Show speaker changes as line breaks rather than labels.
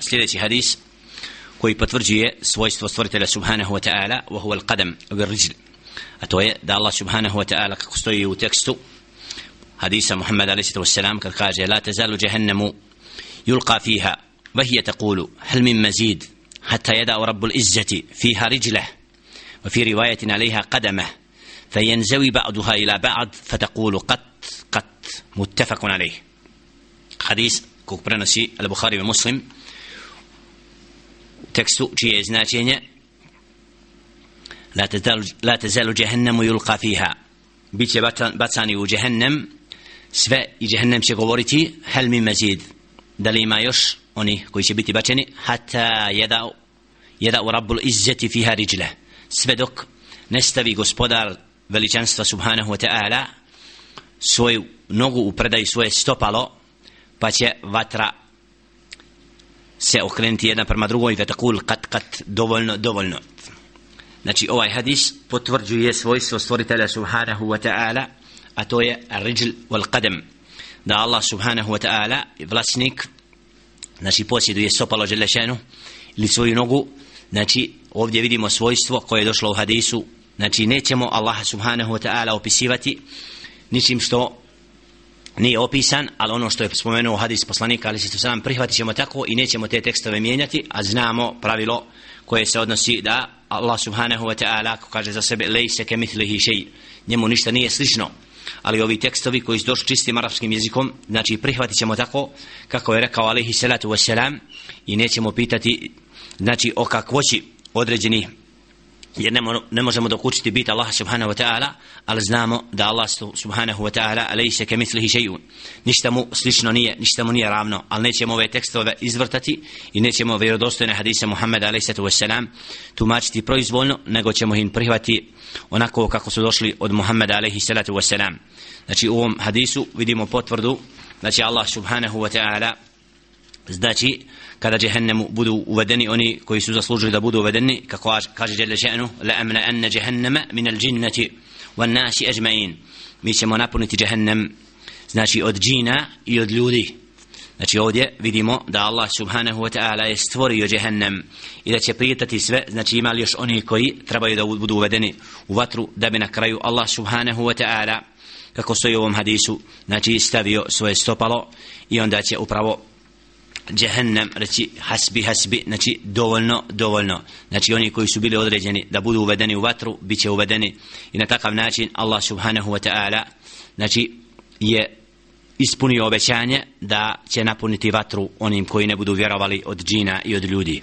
سليلتي حديث كوي بتفرجيه سويس وصفرت الله سبحانه وتعالى وهو القدم والرجل أتوي دا الله سبحانه وتعالى كستوي وتكستو حديث محمد عليه الصلاة والسلام كالقاجة لا تزال جهنم يلقى فيها وهي تقول هل من مزيد حتى يدع رب العزة فيها رجله وفي رواية عليها قدمه فينزوي بعضها إلى بعض فتقول قد قد متفق عليه حديث كوبرانسي البخاري ومسلم tekstu čije je značenje? La tazalu, džehennemu tazalu jahannamu yulqa fiha. Biće bacani u džehennem. Sve i džehennem će govoriti hal mi mazid? Da li ima još oni koji će biti bačeni? Hatta jeda jeda u rabbul izzeti fiha riđle sve dok nestavi gospodar veličanstva subhanahu wa ta'ala svoju nogu u predaj svoje stopalo pa će vatra se okrenuti jedna prema drugoj vetakul takul kat kat dovoljno dovoljno. Znači ovaj hadis potvrđuje svojstvo stvoritelja subhanahu wa ta'ala a to je rijl wal qadam. Da Allah subhanahu wa ta'ala vlasnik znači posjeduje stopalo želešenu ili svoju nogu. Znači ovdje vidimo svojstvo koje je došlo u hadisu. Znači nećemo Allah subhanahu wa ta'ala opisivati ničim što nije opisan, ali ono što je spomenuo hadis poslanika, ali se sam prihvatit ćemo tako i nećemo te tekstove mijenjati, a znamo pravilo koje se odnosi da Allah subhanahu wa ta'ala, kaže za sebe, lejse ke mitlihi šeji, njemu ništa nije slično, ali ovi tekstovi koji su došli čistim arapskim jezikom, znači prihvatit ćemo tako, kako je rekao alaihi salatu wasalam, i nećemo pitati, znači o kakvoći određenih jer ne, ne možemo dokučiti biti Allah subhanahu wa ta'ala ali znamo da Allah subhanahu wa ta'ala alaihi se kemitlihi šejun ništa mu slično nije ništa mu nije ravno ali nećemo ove tekstove izvrtati i nećemo vjerodostojne hadise Muhammeda alaihi sallatu wassalam tumačiti proizvoljno nego ćemo im prihvati onako kako su došli od Muhammeda alaihi salatu wassalam znači u ovom hadisu vidimo potvrdu znači Allah subhanahu wa ta'ala znači kada jehennemu budu uvedeni oni koji su zaslužili da budu uvedeni kako kaže Jelle še'nu la amna anna jehennema min al jinnati wan nasi ajma'in. Mi ćemo napuniti jehennem znači od džina i od ljudi. Znači ovdje vidimo da Allah subhanahu wa ta'ala je stvorio jehennem i da će prijetati sve. Znači ima li još oni koji trebaju da budu uvedeni u vatru da bi na kraju Allah subhanahu wa ta'ala kako stoji u ovom hadisu znači stavio svoje stopalo i onda će upravo džehennem reći hasbi hasbi znači dovoljno dovoljno. Znači oni koji su bili određeni da budu uvedeni u vatru bit će uvedeni. I na takav način Allah subhanahu wa ta'ala znači je ispunio obećanje da će napuniti vatru onim koji ne budu vjerovali od džina i od ljudi.